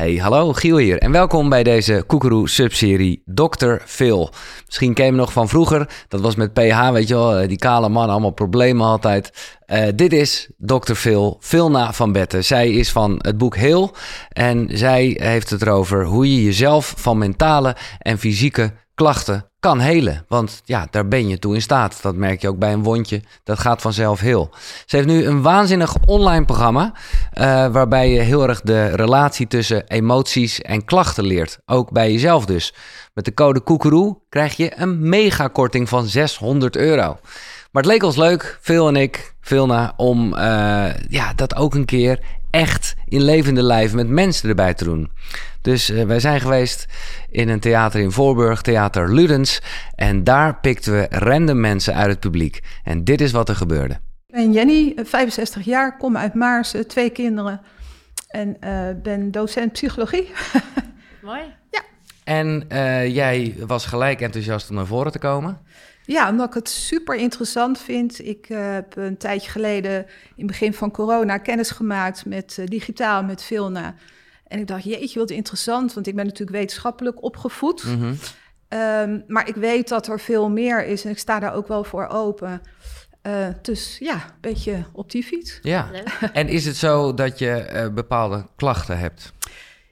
Hey, hallo, Giel hier en welkom bij deze Koekeroe subserie Dr. Phil. Misschien ken je nog van vroeger, dat was met PH, weet je wel, eh, die kale man, allemaal problemen altijd. Uh, dit is Dr. Phil, Philna van Betten. Zij is van het boek Heel en zij heeft het erover hoe je jezelf van mentale en fysieke klachten kan helen. Want ja, daar ben je toe in staat. Dat merk je ook bij een wondje. Dat gaat vanzelf heel. Ze heeft nu een waanzinnig online programma. Uh, waarbij je heel erg de relatie tussen emoties en klachten leert. Ook bij jezelf dus. Met de code Koekeroe krijg je een megakorting van 600 euro. Maar het leek ons leuk, Phil en ik, Vilna, om uh, ja, dat ook een keer echt in levende lijf met mensen erbij te doen. Dus uh, wij zijn geweest in een theater in Voorburg, Theater Ludens. En daar pikten we random mensen uit het publiek. En dit is wat er gebeurde. Ik ben Jenny, 65 jaar, kom uit Maarsen, twee kinderen. En uh, ben docent psychologie. Mooi. Ja. En uh, jij was gelijk enthousiast om naar voren te komen. Ja, omdat ik het super interessant vind. Ik uh, heb een tijdje geleden, in het begin van corona, kennis gemaakt met uh, digitaal, met Vilna. En ik dacht, jeetje, wat interessant, want ik ben natuurlijk wetenschappelijk opgevoed. Mm -hmm. um, maar ik weet dat er veel meer is en ik sta daar ook wel voor open. Uh, dus ja, een beetje op die fiets. Ja, en is het zo dat je bepaalde klachten hebt?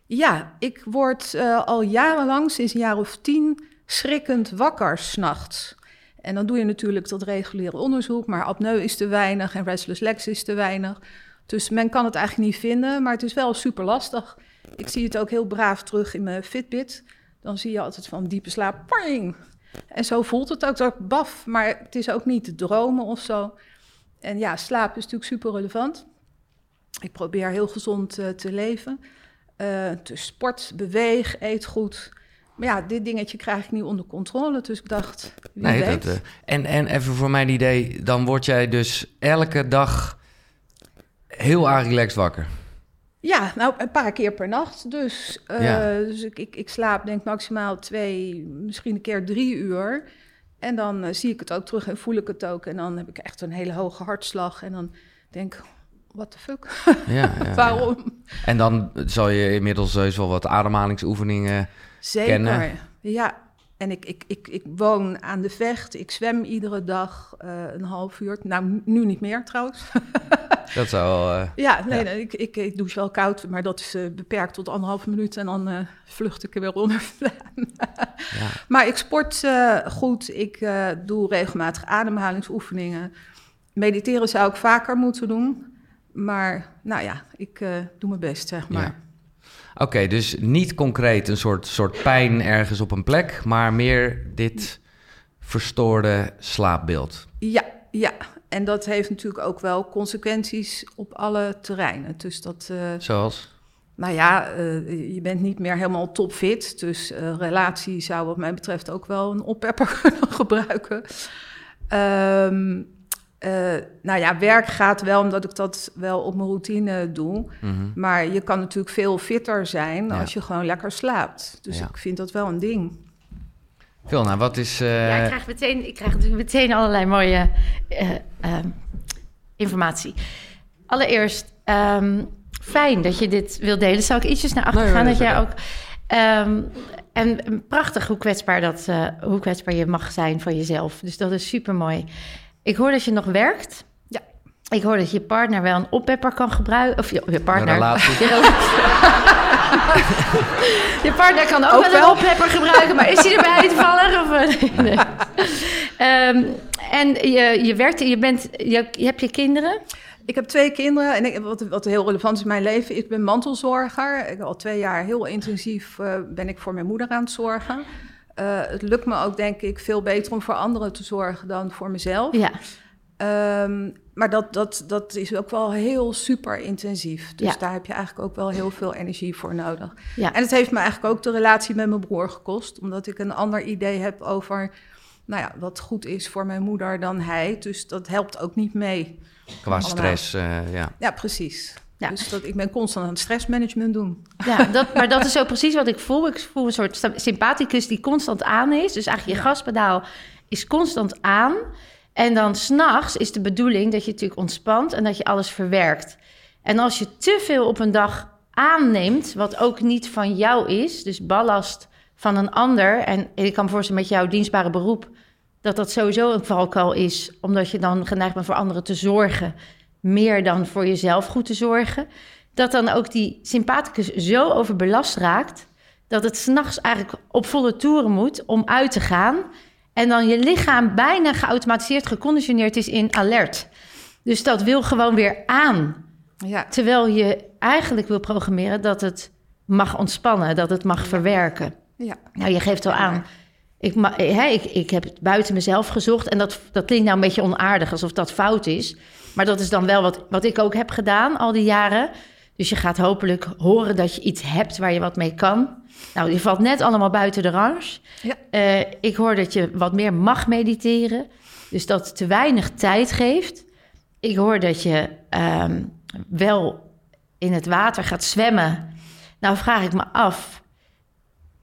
Ja, ik word al jarenlang, sinds een jaar of tien, schrikkend wakker s'nachts. En dan doe je natuurlijk dat reguliere onderzoek, maar apneu is te weinig en restless legs is te weinig. Dus men kan het eigenlijk niet vinden, maar het is wel super lastig. Ik zie het ook heel braaf terug in mijn Fitbit. Dan zie je altijd van diepe slaap, pang! En zo voelt het ook, dat baf, maar het is ook niet dromen of zo. En ja, slaap is natuurlijk super relevant. Ik probeer heel gezond uh, te leven. Uh, dus sport, beweeg, eet goed. Maar ja, dit dingetje krijg ik niet onder controle. Dus ik dacht, wie nee, weet. Dat, uh, en, en even voor mijn idee, dan word jij dus elke dag heel relaxed wakker. Ja, nou een paar keer per nacht. Dus, uh, ja. dus ik, ik, ik, slaap denk maximaal twee, misschien een keer drie uur. En dan uh, zie ik het ook terug en voel ik het ook. En dan heb ik echt een hele hoge hartslag. En dan denk ik, what the fuck? Ja, ja, Waarom? En dan zal je inmiddels wel wat ademhalingsoefeningen Zeker, kennen. ja. En ik, ik, ik, ik woon aan de vecht. Ik zwem iedere dag uh, een half uur. Nou, nu niet meer trouwens. dat zou wel... Uh, ja, nee, ja. nee ik, ik, ik douche wel koud, maar dat is uh, beperkt tot anderhalve minuut. En dan vlucht ik er weer onder ja. Maar ik sport goed. Ik doe regelmatig ademhalingsoefeningen. Mediteren zou ik vaker moeten doen. Maar nou ja, ik doe mijn best, zeg maar. Ja. Oké, okay, dus niet concreet een soort, soort pijn ergens op een plek, maar meer dit verstoorde slaapbeeld. Ja, ja. En dat heeft natuurlijk ook wel consequenties op alle terreinen. Dus dat. Uh, Zoals? Nou ja, uh, je bent niet meer helemaal topfit. Dus uh, relatie zou, wat mij betreft, ook wel een oppepper kunnen gebruiken. Um, uh, nou ja, werk gaat wel omdat ik dat wel op mijn routine doe. Mm-hmm. Maar je kan natuurlijk veel fitter zijn ja. als je gewoon lekker slaapt. Dus ja. ik vind dat wel een ding. Phil, nou wat is... Uh... Ja, ik krijg, meteen, ik krijg natuurlijk meteen allerlei mooie uh, informatie. Allereerst, um, fijn dat je dit wil delen. Zou ik ietsjes naar achter nee, gaan? Nee, dat jij ook... Um, en prachtig hoe kwetsbaar, dat, hoe kwetsbaar je mag zijn voor jezelf. Dus dat is super mooi. Ik hoor dat je nog werkt. Ja. Ik hoor dat je partner wel een oppepper kan gebruiken. Of je, je partner. Relatie. Je, je partner kan ook, ook wel een oppepper gebruiken, maar is hij erbij toevallig? Of, nee. um, en je, je werkt, je, bent, je, je hebt je kinderen. Ik heb twee kinderen en ik, wat, wat, heel relevant is in mijn leven, ik ben mantelzorger. Ik, al twee jaar heel intensief uh, ben ik voor mijn moeder aan het zorgen. Uh, het lukt me ook, denk ik, veel beter om voor anderen te zorgen dan voor mezelf. Ja. Um, maar dat, dat, dat is ook wel heel super intensief. Dus ja. daar heb je eigenlijk ook wel heel veel energie voor nodig. Ja. En het heeft me eigenlijk ook de relatie met mijn broer gekost. Omdat ik een ander idee heb over nou ja, wat goed is voor mijn moeder dan hij. Dus dat helpt ook niet mee. Qua stress, uh, ja. Ja, precies. Ja. Dus dat, ik ben constant aan het stressmanagement doen. Ja, dat, maar dat is zo precies wat ik voel. Ik voel een soort sympathicus die constant aan is. Dus eigenlijk je ja. gaspedaal is constant aan. En dan s'nachts is de bedoeling dat je natuurlijk ontspant en dat je alles verwerkt. En als je te veel op een dag aanneemt wat ook niet van jou is, dus ballast van een ander. En ik kan me voorstellen met jouw dienstbare beroep dat dat sowieso een valkuil is, omdat je dan geneigd bent voor anderen te zorgen, meer dan voor jezelf goed te zorgen. Dat dan ook die sympathicus zo overbelast raakt dat het s'nachts eigenlijk op volle toeren moet om uit te gaan. En dan je lichaam bijna geautomatiseerd geconditioneerd is in alert. Dus dat wil gewoon weer aan. Ja. Terwijl je eigenlijk wil programmeren dat het mag ontspannen, dat het mag verwerken. Ja. Nou, je geeft al aan. Ik, hè, ik, ik heb het buiten mezelf gezocht. En dat, dat klinkt nou een beetje onaardig, alsof dat fout is. Maar dat is dan wel wat, wat ik ook heb gedaan al die jaren. Dus je gaat hopelijk horen dat je iets hebt waar je wat mee kan. Nou, je valt net allemaal buiten de range. Ja. Uh, ik hoor dat je wat meer mag mediteren. Dus dat te weinig tijd geeft. Ik hoor dat je um, wel in het water gaat zwemmen. Nou vraag ik me af,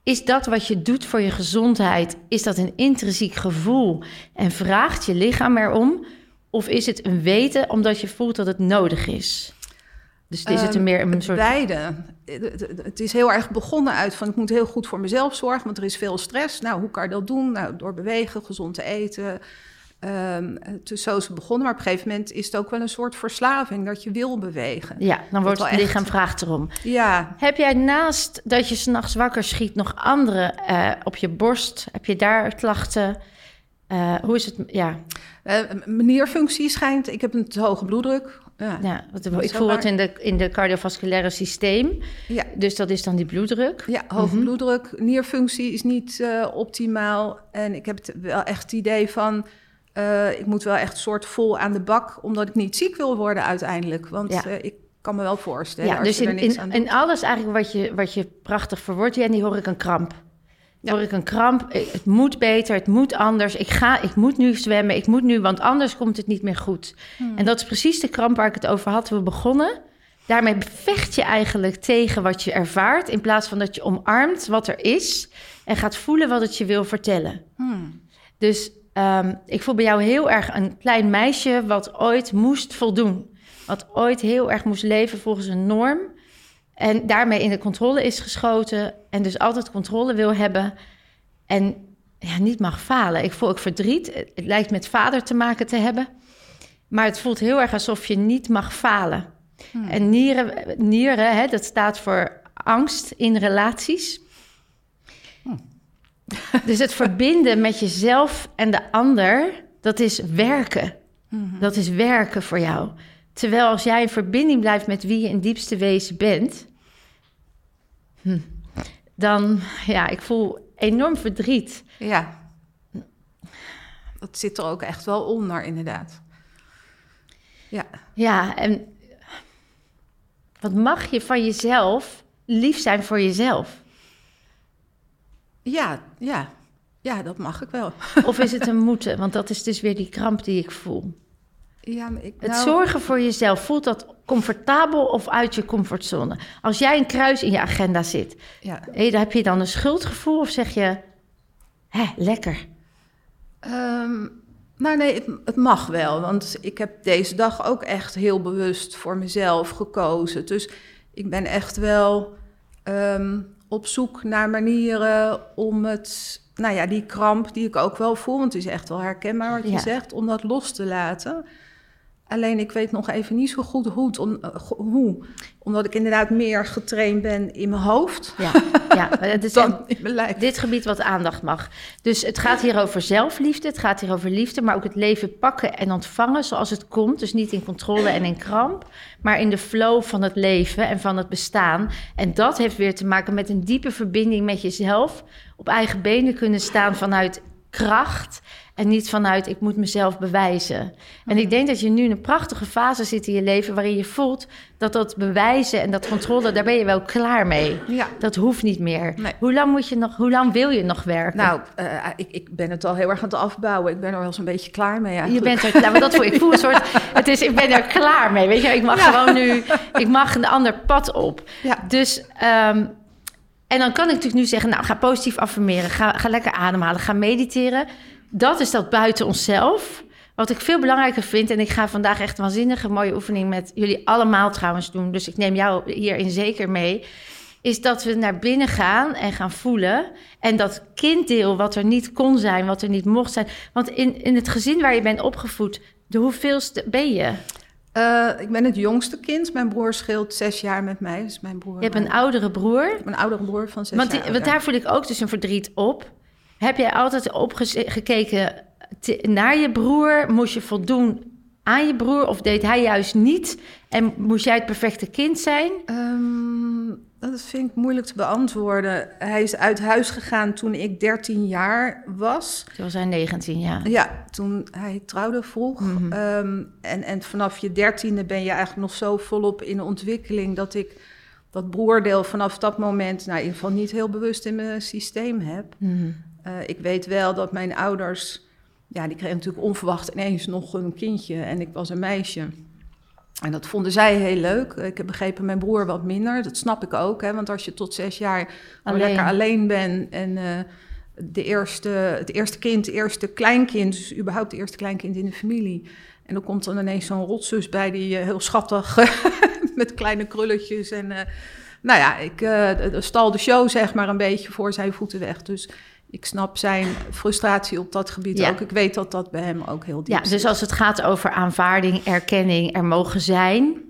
is dat wat je doet voor je gezondheid, is dat een intrinsiek gevoel en vraagt je lichaam erom? Of is het een weten omdat je voelt dat het nodig is? Dus is het er meer een soort... Beide. Het is heel erg begonnen uit van ik moet heel goed voor mezelf zorgen, want er is veel stress. Nou, hoe kan je dat doen? Nou, door bewegen, gezond te eten, Um, dus zo is het begonnen, maar op een gegeven moment is het ook wel een soort verslaving dat je wil bewegen. Ja, dan wordt het lichaam echt... vraagt erom. Ja. Heb jij naast dat je s'nachts wakker schiet nog andere uh, op je borst? Heb je daar klachten? Uh, hoe is het? Ja. Uh, nierfunctie schijnt. Ik heb een te hoge bloeddruk. Ja, ja ik voel het in de, in de cardiovasculaire systeem. Ja. Dus dat is dan die bloeddruk. Ja, hoge mm -hmm. bloeddruk. Nierfunctie is niet optimaal. En ik heb het wel echt het idee van uh, ik moet wel echt soort vol aan de bak, omdat ik niet ziek wil worden uiteindelijk. Want ja. uh, ik kan me wel voorstellen. Ja, dus in, in, in, alles eigenlijk wat je, wat je prachtig verwoordt, Jenny, hoor ik een kramp. Ja. Hoor ik een kramp, het moet beter, het moet anders. Ik, ga, ik moet nu zwemmen, ik moet nu, want anders komt het niet meer goed. Hmm. En dat is precies de kramp waar ik het over had. We begonnen. Daarmee vecht je eigenlijk tegen wat je ervaart, in plaats van dat je omarmt wat er is en gaat voelen wat het je wil vertellen. Hmm. Dus Um, ik voel bij jou heel erg een klein meisje wat ooit moest voldoen. Wat ooit heel erg moest leven volgens een norm. En daarmee in de controle is geschoten. En dus altijd controle wil hebben. En ja, niet mag falen. Ik voel ook verdriet. Het lijkt met vader te maken te hebben. Maar het voelt heel erg alsof je niet mag falen. Hmm. En nieren, nieren hè, dat staat voor angst in relaties. Dus het verbinden met jezelf en de ander, dat is werken. Mhm. Dat is werken voor jou. Terwijl als jij in verbinding blijft met wie je in diepste wezen bent, hm, dan, ja, ik voel enorm verdriet. Ja. Dat zit er ook echt wel onder, inderdaad. Ja. Ja, en wat mag je van jezelf lief zijn voor jezelf? Ja, ja. Ja, dat mag ik wel. Of is het een moeten? Want dat is dus weer die kramp die ik voel. Ja, ik, Het nou- zorgen voor jezelf, voelt dat comfortabel of uit je comfortzone? Als jij een kruis in je agenda zit, ja. heb je dan een schuldgevoel of zeg je, hè, lekker? Um, nou nee, het, het, mag wel, want ik heb deze dag ook echt heel bewust voor mezelf gekozen. Dus ik ben echt wel um, op zoek naar manieren om het, nou ja, die kramp die ik ook wel voel, want het is echt wel herkenbaar wat je zegt, om dat los te laten. Alleen ik weet nog even niet zo goed hoe, eh, hoe omdat ik inderdaad meer getraind ben in mijn hoofd. Ja, ja het is dan in mijn lijf. dit gebied wat aandacht mag. Dus het gaat hier over zelfliefde, het gaat hier over liefde, maar ook het leven pakken en ontvangen zoals het komt. Dus niet in controle en in kramp, maar in de flow van het leven en van het bestaan. En dat heeft weer te maken met een diepe verbinding met jezelf. Op eigen benen kunnen staan vanuit kracht en niet vanuit ik moet mezelf bewijzen. En ik denk dat je nu in een prachtige fase zit in je leven waarin je voelt dat dat bewijzen en dat controle, daar ben je wel klaar mee. Ja. Dat hoeft niet meer. Hoe lang moet je nog, hoe lang wil je nog werken? Nou, uh, ik, ik ben het al heel erg aan het afbouwen. Ik ben er wel eens een beetje klaar mee. Eigenlijk. Je bent er klaar, maar dat voel ik voel een soort. Het is, ik ben er klaar mee. Weet je, ik mag gewoon nu, ik mag een ander pad op. Ja. Dus. Um, en dan kan ik natuurlijk nu zeggen, nou, ga positief affirmeren, ga, ga lekker ademhalen, ga mediteren dat is dat buiten onszelf. Wat ik veel belangrijker vind, en ik ga vandaag echt een waanzinnige mooie oefening met jullie allemaal trouwens doen. Dus ik neem jou hierin zeker mee. Is dat we naar binnen gaan en gaan voelen. En dat kinddeel wat er niet kon zijn, wat er niet mocht zijn. Want in, in het gezin waar je bent opgevoed, de hoeveelste ben je? Uh, ik ben het jongste kind. Mijn broer scheelt zes jaar met mij. Dus mijn broer, je hebt een oudere broer? Een oudere broer van zes want jaar. Want daar voel ik ook dus een verdriet op. Heb jij altijd opgekeken naar je broer? Moest je voldoen aan je broer of deed hij juist niet? En moest jij het perfecte kind zijn? Um, dat vind ik moeilijk te beantwoorden. Hij is uit huis gegaan toen ik 13 jaar was. Toen was hij 19, ja. Ja, toen hij trouwde vroeg. Mm en, en vanaf je dertiende ben je eigenlijk nog zo volop in ontwikkeling... dat ik dat broerdeel vanaf dat moment... Nou, in ieder geval niet heel bewust in mijn systeem heb. Mhm. Eh, ik weet wel dat mijn ouders... Ja, die kregen natuurlijk onverwacht ineens nog een kindje en ik was een meisje. En dat vonden zij heel leuk. Ik heb begrepen, mijn broer wat minder. Dat snap ik ook, hè, want als je tot zes jaar alleen. lekker alleen bent en uh, de eerste, het eerste kind, het eerste kleinkind, dus überhaupt het eerste kleinkind in de familie. En dan komt dan ineens zo'n rotzus bij die uh, heel schattig met kleine krulletjes en... Uh, nou ja, ik stal de show zeg maar een beetje voor zijn voeten weg. Dus ik snap zijn frustratie op dat gebied ook. Ik weet dat dat bij hem ook heel diep ja, Dus als het gaat over aanvaarding, erkenning, er mogen zijn...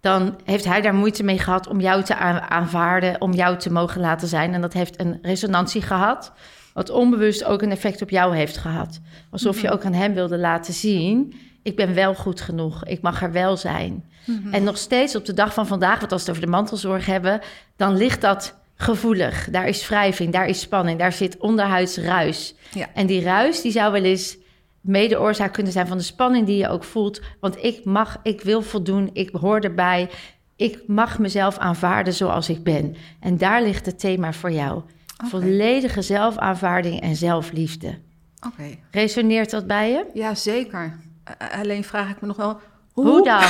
dan heeft hij daar moeite mee gehad om jou te aanvaarden... om jou te mogen laten zijn. En dat heeft een resonantie gehad... wat onbewust ook een effect op jou heeft gehad. Alsof je mhm. ook aan hem wilde laten zien... ik ben wel goed genoeg, ik mag er wel zijn. Mhm. En nog steeds op de dag van vandaag, want als we het over de mantelzorg hebben... dan ligt dat gevoelig. Daar is wrijving, daar is spanning, daar zit onderhuids ruis. Ja. En die ruis die zou wel eens mede oorzaak kunnen zijn van de spanning die je ook voelt. Want ik mag, ik wil voldoen, ik hoor erbij. Ik mag mezelf aanvaarden zoals ik ben. En daar ligt het thema voor jou. Volledige zelfaanvaarding en zelfliefde. Oké. Resoneert dat bij je? Ja, zeker. Alleen vraag ik me nog wel, hoe? dan?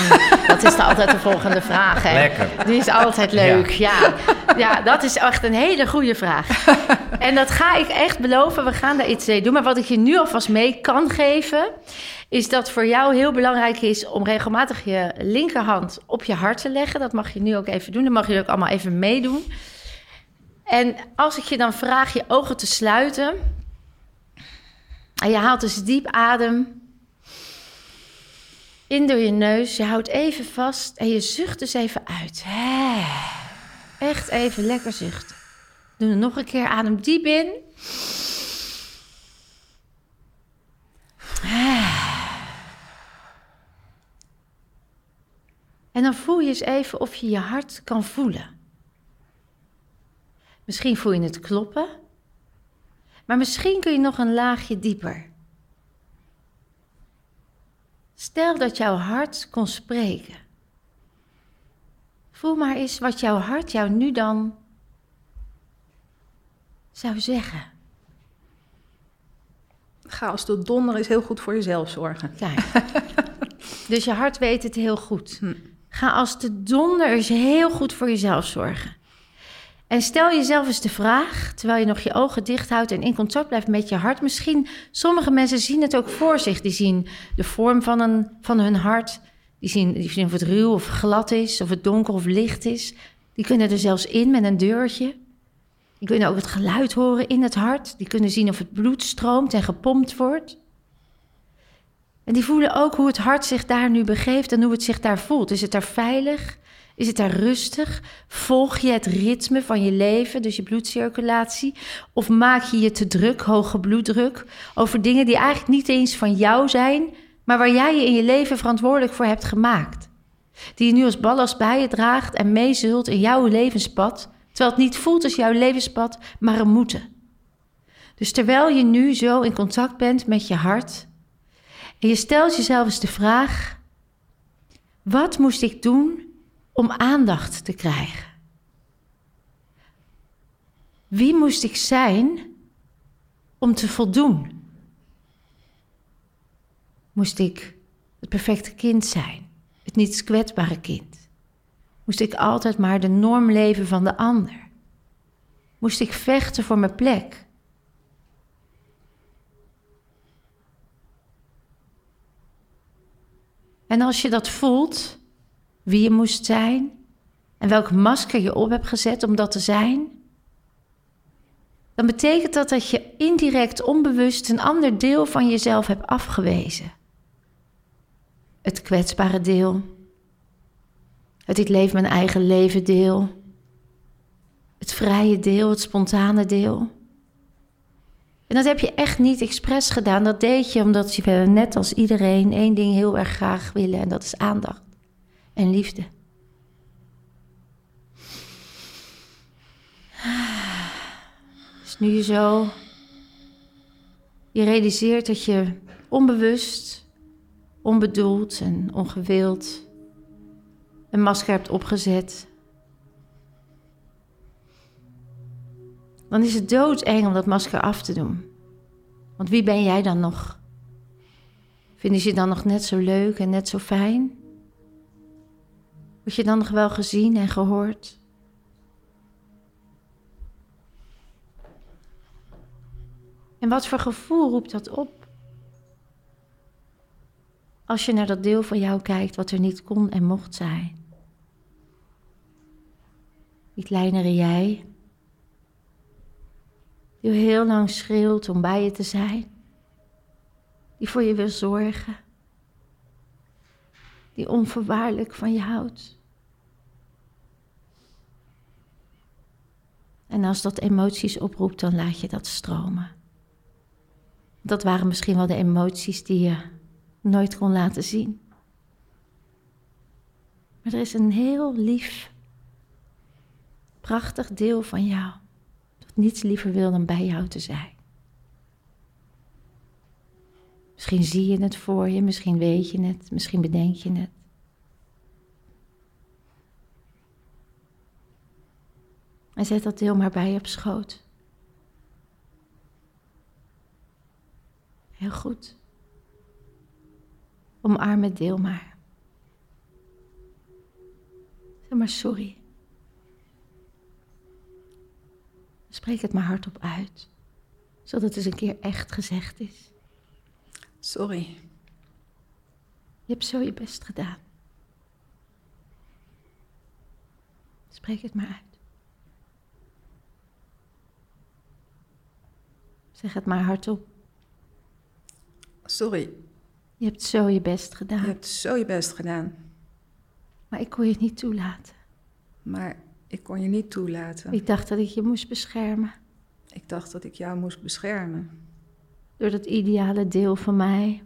Dat is dan altijd de volgende vraag. Hè? Lekker. Die is altijd leuk. Ja. ja. dat is echt een hele goede vraag. En dat ga ik echt beloven. We gaan daar iets mee doen. Maar wat ik je nu alvast mee kan geven, is dat voor jou heel belangrijk is om regelmatig je linkerhand op je hart te leggen. Dat mag je nu ook even doen. Dan mag je ook allemaal even meedoen. En als ik je dan vraag je ogen te sluiten. En je haalt dus diep adem in door je neus. Je houdt even vast en je zucht dus even uit. Echt even lekker zuchten. Doe het nog een keer. Adem diep in. En dan voel je eens even of je je hart kan voelen. Misschien voel je het kloppen, maar misschien kun je nog een laagje dieper. Stel dat jouw hart kon spreken. Voel maar eens wat jouw hart jou nu dan zou zeggen. Ga als de donder is heel goed voor jezelf zorgen. Kijk. dus je hart weet het heel goed. Hm. Ga als de donder is heel goed voor jezelf zorgen. En stel jezelf eens de vraag, terwijl je nog je ogen dicht houdt en in contact blijft met je hart. Misschien, sommige mensen zien het ook voor zich. Die zien de vorm van, een, van hun hart. Die zien, die zien of het ruw of glad is, of het donker of licht is. Die kunnen er zelfs in met een deurtje. Die kunnen ook het geluid horen in het hart. Die kunnen zien of het bloed stroomt en gepompt wordt. En die voelen ook hoe het hart zich daar nu begeeft en hoe het zich daar voelt. Is het daar veilig? Is het daar rustig? Volg je het ritme van je leven, dus je bloedcirculatie? Of maak je je te druk, hoge bloeddruk, over dingen die eigenlijk niet eens van jou zijn, maar waar jij je in je leven verantwoordelijk voor hebt gemaakt? Die je nu als ballast bij je draagt en meezult in jouw levenspad, terwijl het niet voelt als jouw levenspad, maar een moeten. Dus terwijl je nu zo in contact bent met je hart en je stelt jezelf eens de vraag: wat moest ik doen om aandacht te krijgen? Wie moest ik zijn om te voldoen? Moest ik het perfecte kind zijn, het niet kwetsbare kind? Moest ik altijd maar de norm leven van de ander? Moest ik vechten voor mijn plek? En als je dat voelt, wie je moest zijn en welk masker je op hebt gezet om dat te zijn, dan betekent dat dat je indirect, onbewust een ander deel van jezelf hebt afgewezen. Het kwetsbare deel, het ik leef mijn eigen leven deel, het vrije deel, het spontane deel. En dat heb je echt niet expres gedaan. Dat deed je omdat je net als iedereen één ding heel erg graag willen en dat is aandacht en liefde. Dus nu je zo je realiseert dat je onbewust, onbedoeld en ongewild een masker hebt opgezet dan is het doodeng om dat masker af te doen. Want wie ben jij dan nog? Vinden ze je dan nog net zo leuk en net zo fijn? Word je dan nog wel gezien en gehoord? En wat voor gevoel roept dat op? Als je naar dat deel van jou kijkt wat er niet kon en mocht zijn. Die kleinere jij, die heel lang schreeuwt om bij je te zijn. Die voor je wil zorgen. Die onvoorwaardelijk van je houdt. En als dat emoties oproept, dan laat je dat stromen. Dat waren misschien wel de emoties die je nooit kon laten zien. Maar er is een heel lief, prachtig deel van jou niets liever wil dan bij jou te zijn. Misschien zie je het voor je, misschien weet je het, misschien bedenk je het. En zet dat deel maar bij je op schoot. Heel goed. Omarm het deel maar. Zeg maar sorry. Spreek het maar hardop uit, zodat het eens een keer echt gezegd is. Sorry. Je hebt zo je best gedaan. Spreek het maar uit. Zeg het maar hardop. Sorry. Je hebt zo je best gedaan. Je hebt zo je best gedaan. Maar ik kon je niet toelaten. Maar ik kon je niet toelaten. Ik dacht dat ik je moest beschermen. Ik dacht dat ik jou moest beschermen. Door dat ideale deel van mij.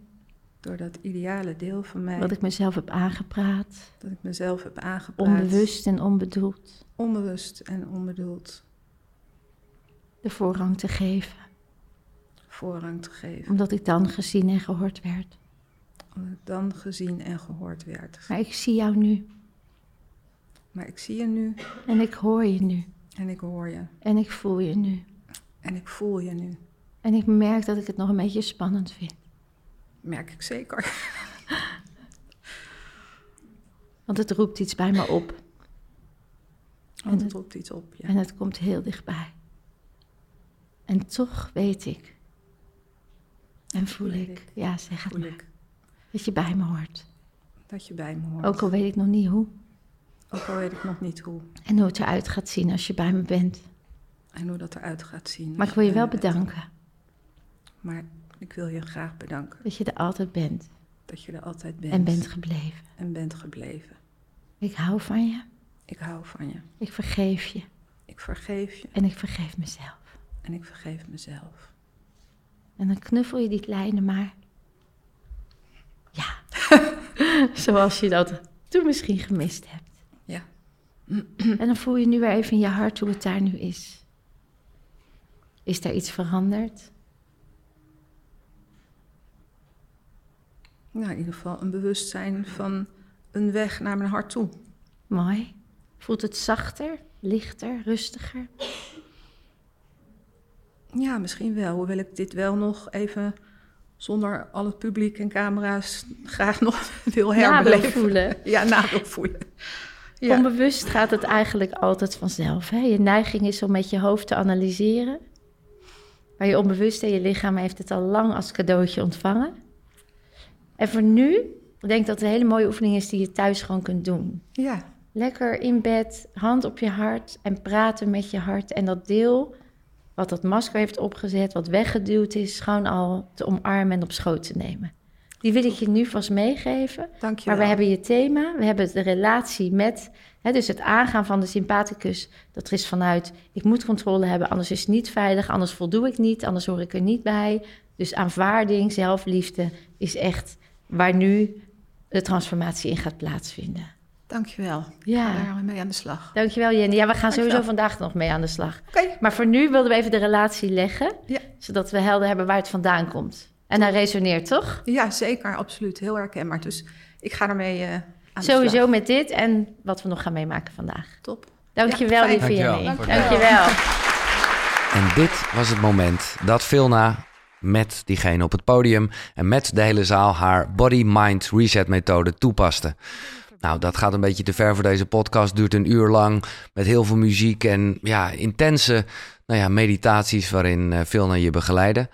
Door dat ideale deel van mij. Wat ik mezelf heb aangepraat. Dat ik mezelf heb aangepraat. Onbewust en onbedoeld. Onbewust en onbedoeld. De voorrang te geven. Voorrang te geven. Omdat ik dan gezien en gehoord werd. Omdat ik dan gezien en gehoord werd. Maar ik zie jou nu. Maar ik zie je nu. En ik hoor je nu. En ik hoor je. En ik voel je nu. En ik voel je nu. En ik merk dat ik het nog een beetje spannend vind. Merk ik zeker. Want het roept iets bij me op. Want het roept iets op, ja. En het komt heel dichtbij. En toch weet ik. En voel ik. ik. Ja, zeg het maar. Dat je bij me hoort. Dat je bij me hoort. Ook al weet ik nog niet hoe. Ook al weet ik nog niet hoe. En hoe het eruit gaat zien als je bij me bent. En hoe dat eruit gaat zien. Maar ik wil je wel bedanken. Maar ik wil je graag bedanken. Dat je er altijd bent. Dat je er altijd bent. En bent gebleven. En bent gebleven. Ik hou van je. Ik hou van je. Ik vergeef je. Ik vergeef je. En ik vergeef mezelf. En ik vergeef mezelf. En dan knuffel je die kleine maar. Ja. Zoals je dat toen misschien gemist hebt. Ja. En dan voel je nu weer even in je hart hoe het daar nu is. Is daar iets veranderd? Nou, in ieder geval een bewustzijn van een weg naar mijn hart toe. Mooi. Voelt het zachter, lichter, rustiger? Ja, misschien wel. Hoewel ik dit wel nog even zonder al het publiek en camera's graag nog wil herbeleven. voelen. Ja, na wil voelen. Ja. Onbewust gaat het eigenlijk altijd vanzelf. Hè? Je neiging is om met je hoofd te analyseren. Maar je onbewuste en je lichaam heeft het al lang als cadeautje ontvangen. En voor nu Ik denk dat het een hele mooie oefening is die je thuis gewoon kunt doen. Ja. Lekker in bed, hand op je hart en praten met je hart. En dat deel wat dat masker heeft opgezet, wat weggeduwd is, gewoon al te omarmen en op schoot te nemen. Die wil ik je nu vast meegeven. Dank je Maar we hebben je thema, we hebben de relatie met, hè, dus het aangaan van de sympathicus. Dat is vanuit, ik moet controle hebben, anders is het niet veilig, anders voldoe ik niet, anders hoor ik er niet bij. Dus aanvaarding, zelfliefde is echt waar nu de transformatie in gaat plaatsvinden. Dank je wel. Ja. Daar gaan we mee aan de slag. Dankjewel Jenny. Ja, we gaan Dankjewel. sowieso vandaag nog mee aan de slag. Oké. Maar voor nu wilden we even de relatie leggen, Ja. zodat we helder hebben waar het vandaan komt. En hij resoneert, toch? Ja, zeker. Absoluut. Heel herkenbaar. Dus ik ga ermee eh, aan de Sowieso slag. met dit en wat we nog gaan meemaken vandaag. Top. Dankjewel, Ja, lieve Dankjewel. Jenny. Dankjewel. Dankjewel. En dit was het moment dat Vilna met diegene op het podium en met de hele zaal haar body-mind reset methode toepaste. Nou, dat gaat een beetje te ver voor deze podcast. Duurt een uur lang met heel veel muziek en ja, intense nou ja, meditaties waarin eh, Vilna je begeleiden.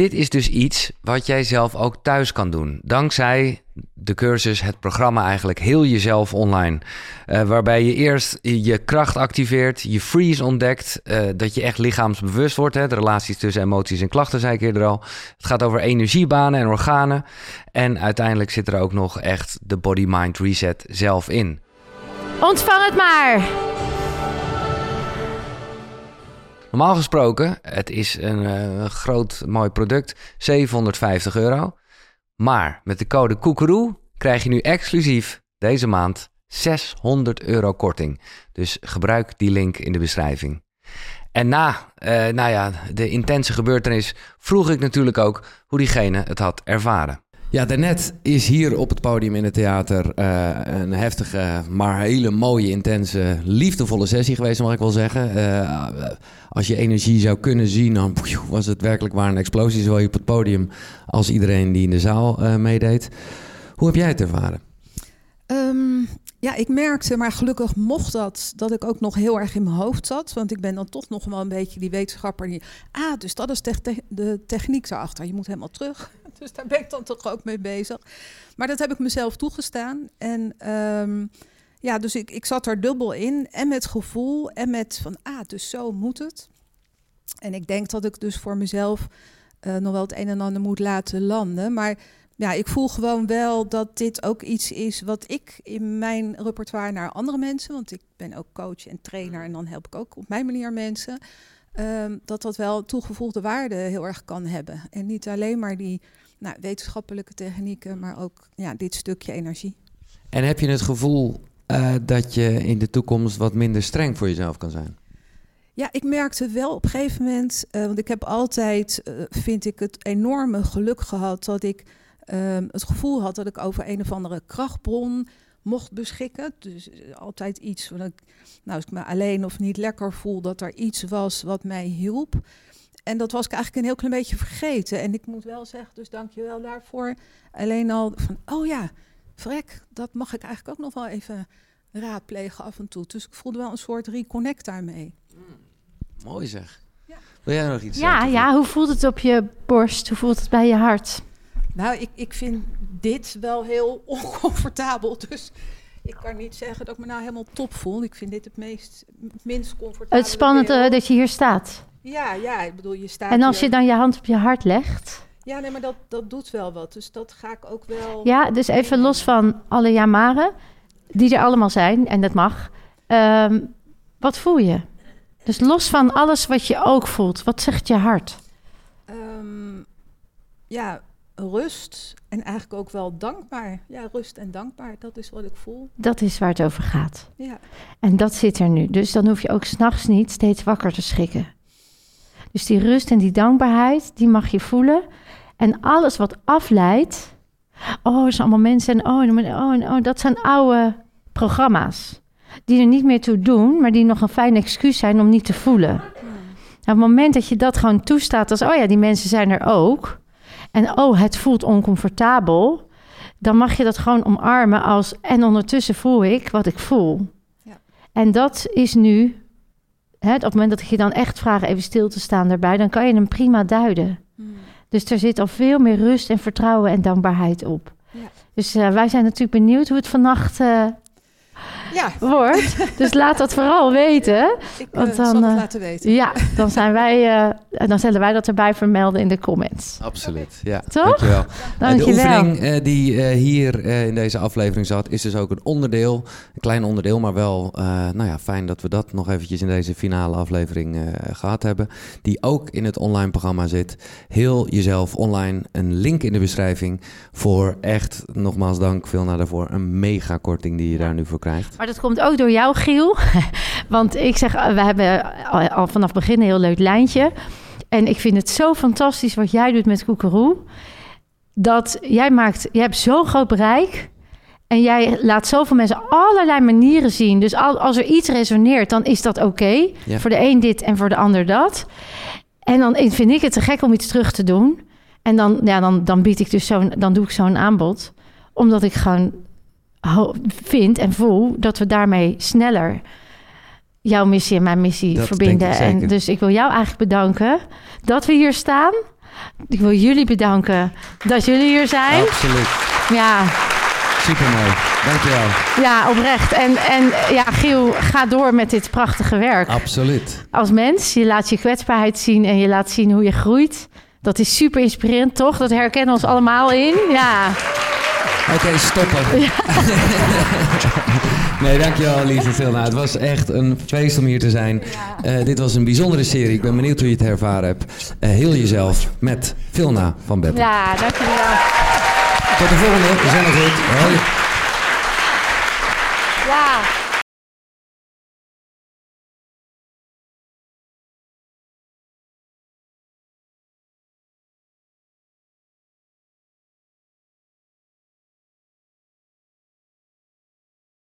Dit is dus iets wat jij zelf ook thuis kan doen. Dankzij de cursus, het programma eigenlijk, heel jezelf online. Eh, waarbij je eerst je kracht activeert, je freeze ontdekt. eh, dat je echt lichaamsbewust wordt. Hè? De relaties tussen emoties en klachten, zei ik eerder al. Het gaat over energiebanen en organen. En uiteindelijk zit er ook nog echt de body-mind reset zelf in. Ontvang het maar. Normaal gesproken, het is een eh, groot mooi product, 750 euro. Maar met de code Koekeroe krijg je nu exclusief deze maand 600 euro korting. Dus gebruik die link in de beschrijving. En na eh, nou ja, de intense gebeurtenis vroeg ik natuurlijk ook hoe diegene het had ervaren. Ja, daarnet is hier op het podium in het theater eh, een heftige, maar hele mooie, intense, liefdevolle sessie geweest, mag ik wel zeggen. Eh, als je energie zou kunnen zien, dan was het werkelijk waar een explosie, zowel op het podium als iedereen die in de zaal eh, meedeed. Hoe heb jij het ervaren? Ehm, ja, ik merkte, maar gelukkig mocht dat, dat ik ook nog heel erg in mijn hoofd zat. Want ik ben dan toch nog wel een beetje die wetenschapper die... Ah, dus dat is de, te- de techniek daarachter. Je moet helemaal terug. Dus daar ben ik dan toch ook mee bezig. Maar dat heb ik mezelf toegestaan. En ehm, ja, dus ik, ik zat er dubbel in. En met gevoel en met van, ah, dus zo moet het. En ik denk dat ik dus voor mezelf eh, nog wel het een en ander moet laten landen. Maar ja, ik voel gewoon wel dat dit ook iets is wat ik in mijn repertoire naar andere mensen, want ik ben ook coach en trainer en dan help ik ook op mijn manier mensen, ehm, dat dat wel toegevoegde waarde heel erg kan hebben. En niet alleen maar die nou, wetenschappelijke technieken, maar ook ja, dit stukje energie. En heb je het gevoel eh, dat je in de toekomst wat minder streng voor jezelf kan zijn? Ja, ik merkte wel op een gegeven moment, eh, want ik heb altijd, eh, vind ik, het enorme geluk gehad dat ik ehm, het gevoel had dat ik over een of andere krachtbron mocht beschikken. Dus eh, altijd iets, wat ik, nou, als ik me alleen of niet lekker voel, dat er iets was wat mij hielp. En dat was ik eigenlijk een heel klein beetje vergeten. En ik moet wel zeggen, dus dank je wel daarvoor. Alleen al van, oh ja, vrek, dat mag ik eigenlijk ook nog wel even raadplegen af en toe. Dus ik voelde wel een soort reconnect daarmee. Mooi zeg. Ja. Wil jij nog iets Ja, zeggen? ja, hoe voelt het op je borst? Hoe voelt het bij je hart? Nou, ik, ik vind dit wel heel oncomfortabel. Dus ik kan niet zeggen dat ik me nou helemaal top voel. Ik vind dit het meest het minst comfortabel. Het spannende dat je hier staat. Ja, ja, ik bedoel, je staat En als je dan je hand op je hart legt. Ja, nee, maar dat, dat doet wel wat. Dus dat ga ik ook wel... Ja, dus even los van alle jamaren, die er allemaal zijn, en dat mag. Ehm, wat voel je? Dus los van alles wat je ook voelt, wat zegt je hart? Ehm, ja, rust en eigenlijk ook wel dankbaar. Ja, rust en dankbaar, dat is wat ik voel. Dat is waar het over gaat. Ja, En dat zit er nu. Dus dan hoef je ook s'nachts niet steeds wakker te schrikken. Dus die rust en die dankbaarheid, die mag je voelen. En alles wat afleidt. Oh, er zijn allemaal mensen. En oh, en oh, en oh, dat zijn oude programma's. Die er niet meer toe doen, maar die nog een fijn excuus zijn om niet te voelen. Nou, op het moment dat je dat gewoon toestaat als, oh ja, die mensen zijn er ook. En oh, het voelt oncomfortabel. Dan mag je dat gewoon omarmen als, en ondertussen voel ik wat ik voel. En dat is nu, hè, op het moment dat ik je dan echt vraag even stil te staan daarbij, dan kan je hem prima duiden. Dus er zit al veel meer rust en vertrouwen en dankbaarheid op. Ja. Dus wij zijn natuurlijk benieuwd hoe het vannacht ja. wordt. Dus laat dat vooral weten. Ik want dan, zal het laten weten. Ja, dan, zijn wij, dan zullen wij dat erbij vermelden in de comments. Absoluut, ja. Toch? Dankjewel. Dankjewel. De oefening die hier in deze aflevering zat, is dus ook een onderdeel. Een klein onderdeel, maar wel nou ja, fijn dat we dat nog eventjes in deze finale aflevering gehad hebben. Die ook in het online programma zit. Heel jezelf online. Een link in de beschrijving voor echt, nogmaals dank Vilna daarvoor, een mega korting die je daar nu voor krijgt. Maar dat komt ook door jou, Giel. Want ik zeg, we hebben al vanaf begin een heel leuk lijntje. En ik vind het zo fantastisch wat jij doet met Koekeroe. Dat jij maakt, je hebt zo'n groot bereik. En jij laat zoveel mensen allerlei manieren zien. Dus als er iets resoneert, dan is dat oké. Voor de een dit en voor de ander dat. En dan vind ik het te gek om iets terug te doen. En dan, ja, dan, dan bied ik dus zo'n, dan doe ik zo'n aanbod. Omdat ik gewoon vind en voel dat we daarmee sneller jouw missie en mijn missie verbinden. En dus ik wil jou eigenlijk bedanken dat we hier staan. Ik wil jullie bedanken dat jullie hier zijn. Absoluut. Ja. Super mooi. Dankjewel. Ja, oprecht. En, en ja, Giel, ga door met dit prachtige werk. Absoluut. Als mens, je laat je kwetsbaarheid zien en je laat zien hoe je groeit. Dat is super inspirerend, toch? Dat herkennen we ons allemaal in. Ja. Oké, stoppen. nee, dankjewel Lieve Vilna. Het was echt een feest om hier te zijn. Uh, dit was een bijzondere serie. Ik ben benieuwd hoe je het ervaren hebt. Uh, heel jezelf met Vilna van Beppen. Ja, dankjewel. Tot de volgende. We zijn er goed. Hoi. Ja.